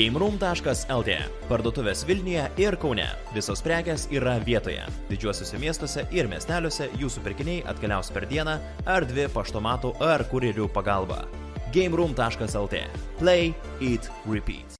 GameRoom.lt Parduotuvės Vilniuje ir Kaune. Visos prekes yra vietoje. Didžiuosiuose miestuose ir miesteliuose jūsų pirkiniai atkeliaus per dieną ar dvi paštomatų ar kurjerių pagalba. GameRoom.lt Play, Eat, Repeat.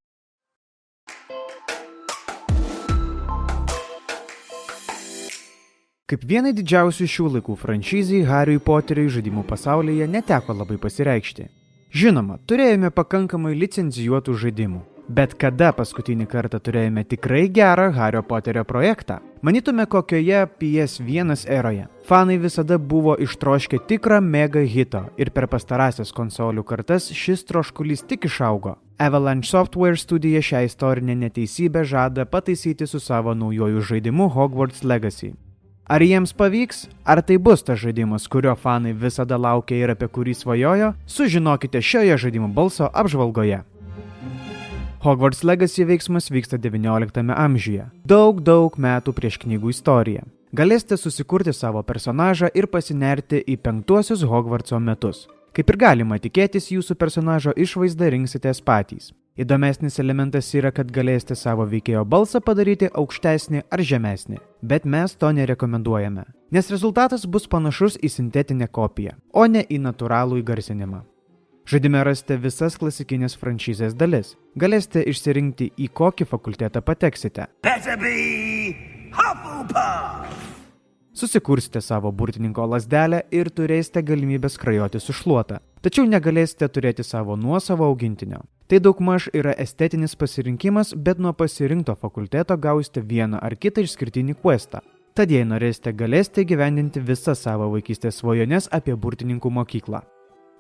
Kaip vienai didžiausių šių laikų franšizijai Harry Potteriui žaidimų pasaulyje neteko labai pasireikšti. Žinoma, turėjome pakankamai licencijuotų žaidimų. Bet kada paskutinį kartą turėjome tikrai gerą Hario Poterio projektą? Manytume kokioje PS1 eroje. Fanai visada buvo ištroškę tikrą mega hito ir per pastarąsias konsolių kartas šis troškulys tik išaugo. Avalanche Software studija šią istorinę neteisybę žada pataisyti su savo naujojų žaidimu Hogwarts Legacy. Ar jiems pavyks? Ar tai bus tas žaidimas, kurio fanai visada laukia ir apie kurį svajojo? Sužinokite šioje žaidimų balso apžvalgoje. Hogwarts Legacy veiksmas vyksta XIX amžiuje, daug daug metų prieš knygų istoriją. Galėsite susikurti savo personažą ir pasinerti į penktuosius Hogwartso metus. Kaip ir galima tikėtis, jūsų personažo išvaizdą rinksitės patys. Įdomesnis elementas yra, kad galėsite savo veikėjo balsą padaryti aukštesnį ar žemesnį, bet mes to nerekomenduojame, nes rezultatas bus panašus į sintetinę kopiją, o ne į natūralų įgarsinimą. Žaidime rasite visas klasikinės franšizės dalis. Galėsite išsirinkti, į kokį fakultetą pateksite. Susikursite savo burtininko lasdelę ir turėsite galimybę skrajoti su šluota. Tačiau negalėsite turėti savo nuosavo augintinio. Tai daugmaž yra estetinis pasirinkimas, bet nuo pasirinkto fakulteto gausite vieną ar kitą išskirtinį questą. Tad jei norėsite, galėsite gyvendinti visas savo vaikystės svajones apie burtininkų mokyklą.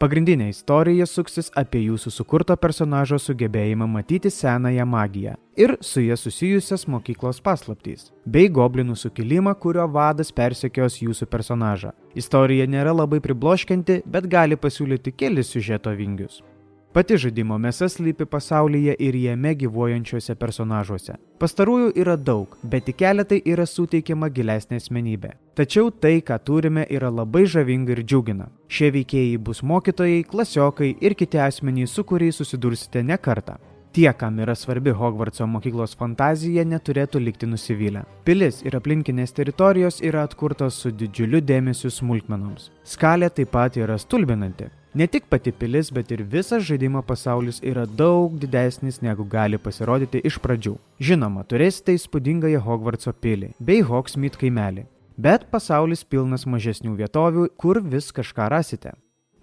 Pagrindinė istorija suksis apie jūsų sukurto personažo sugebėjimą matyti senąją magiją ir su jie susijusias mokyklos paslaptys, bei goblinų sukilimą, kurio vadas persekios jūsų personažą. Istorija nėra labai pribloškianti, bet gali pasiūlyti kelis siužeto vingius. Pati žaidimo mėsa slypi pasaulyje ir jame gyvuojančiuose personažuose. Pastarųjų yra daug, bet tik keletai yra suteikiama gilesnė asmenybė. Tačiau tai, ką turime, yra labai žavinga ir džiugina. Šie veikėjai bus mokytojai, klasiokai ir kiti asmenys, su kuriais susidursite ne kartą. Tie, kam yra svarbi Hogwartso mokyklos fantazija, neturėtų likti nusivylę. Pilis ir aplinkinės teritorijos yra atkurtos su didžiuliu dėmesiu smulkmenoms. Skalė taip pat yra stulbinanti. Ne tik pati pilis, bet ir visas žaidimo pasaulis yra daug didesnis negu gali pasirodyti iš pradžių. Žinoma, turėsite įspūdingąją Hogwartso pilį bei Hogsmeade kaimelį. Bet pasaulis pilnas mažesnių vietovių, kur vis kažką rasite.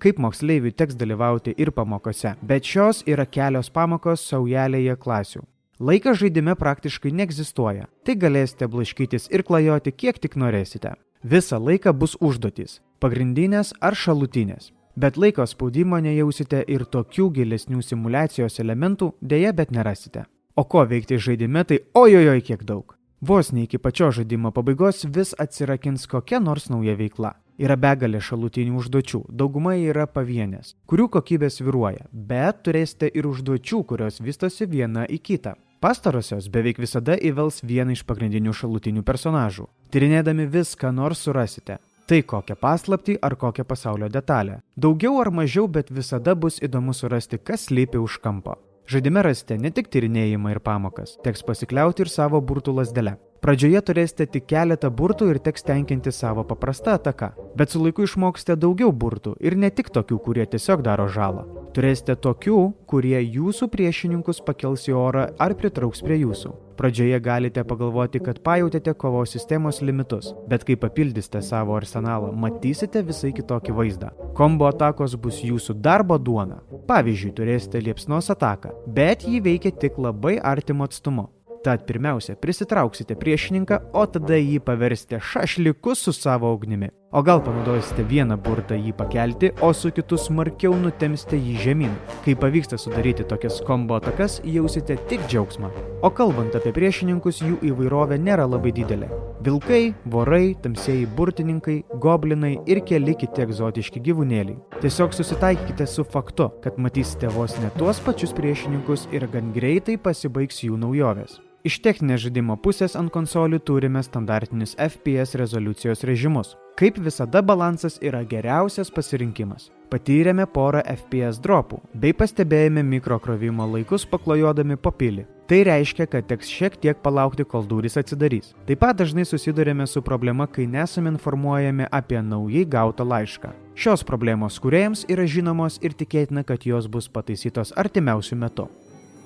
Kaip moksleiviui teks dalyvauti ir pamokose, bet šios yra kelios pamokos saujelėje klasių. Laikas žaidime praktiškai neegzistuoja, tai galėsite blaškytis ir klajoti kiek tik norėsite. Visą laiką bus užduotys - pagrindinės ar šalutinės bet laiko spaudimo nejausite ir tokių gilesnių simulacijos elementų dėja bet nerasite. O ko veikti žaidime, tai ojojoj kiek daug. Vos ne iki pačios žaidimo pabaigos vis atsirakins kokia nors nauja veikla. Yra begalė šalutinių užduočių, dauguma yra pavienės, kurių kokybė sviruoja, bet turėsite ir užduočių, kurios vystosi viena į kitą. Pastarosios beveik visada įvels vieną iš pagrindinių šalutinių personažų. Tyrinėdami viską nors surasite, Tai kokią paslaptį ar kokią pasaulio detalę. Daugiau ar mažiau, bet visada bus įdomu surasti, kas slypi už kampo. Žaidime rasite ne tik tyrinėjimą ir pamokas, teks pasikliauti ir savo burtų lasdelę. Pradžioje turėsite tik keletą burtų ir teks tenkinti savo paprastą ataką, bet su laiku išmoksite daugiau burtų ir ne tik tokių, kurie tiesiog daro žalą. Turėsite tokių, kurie jūsų priešininkus pakels į orą ar pritrauks prie jūsų. Pradžioje galite pagalvoti, kad pajutėte kovos sistemos limitus, bet kai papildysite savo arsenalą, matysite visai kitokį vaizdą. Kombo atakos bus jūsų darbo duona. Pavyzdžiui, turėsite liepsnos ataką, bet jį veikia tik labai artimo atstumu. Tad pirmiausia, prisitrauksite priešininką, o tada jį paversite šašliku su savo ugnimi. O gal panaudosite vieną burtą jį pakelti, o su kitu smarkiau nutemsite jį žemyn. Kai pavyksta sudaryti tokias kombo atakas, jausite tik džiaugsmą. O kalbant apie priešininkus, jų įvairovė nėra labai didelė. Vilkai, vorai, tamsieji burtininkai, goblinai ir keli kiti egzotiški gyvūnėliai. Tiesiog susitaikykite su faktu, kad matysite vos ne tuos pačius priešininkus ir gan greitai pasibaigs jų naujovės. Iš techninės žaidimo pusės ant konsolių turime standartinius FPS rezoliucijos režimus. Kaip visada balansas yra geriausias pasirinkimas. Patyrėme porą FPS dropų, bei pastebėjome mikrokrovimo laikus paklojodami po pilį. Tai reiškia, kad teks šiek tiek palaukti, kol durys atsidarys. Taip pat dažnai susidurėme su problema, kai nesame informuojami apie naujai gautą laišką. Šios problemos kuriejams yra žinomos ir tikėtina, kad jos bus pataisytos artimiausių metų.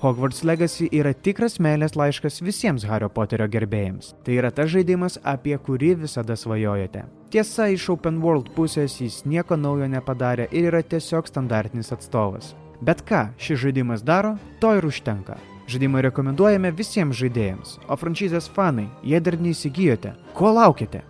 Hogwarts Legacy yra tikras meilės laiškas visiems Hario Poterio gerbėjams. Tai yra tas žaidimas, apie kurį visada svajojate. Tiesa, iš Open World pusės jis nieko naujo nepadarė ir yra tiesiog standartinis atstovas. Bet ką šis žaidimas daro, to ir užtenka. Žaidimą rekomenduojame visiems žaidėjams, o franšizės fanai, jei dar neįsigijote, ko laukite?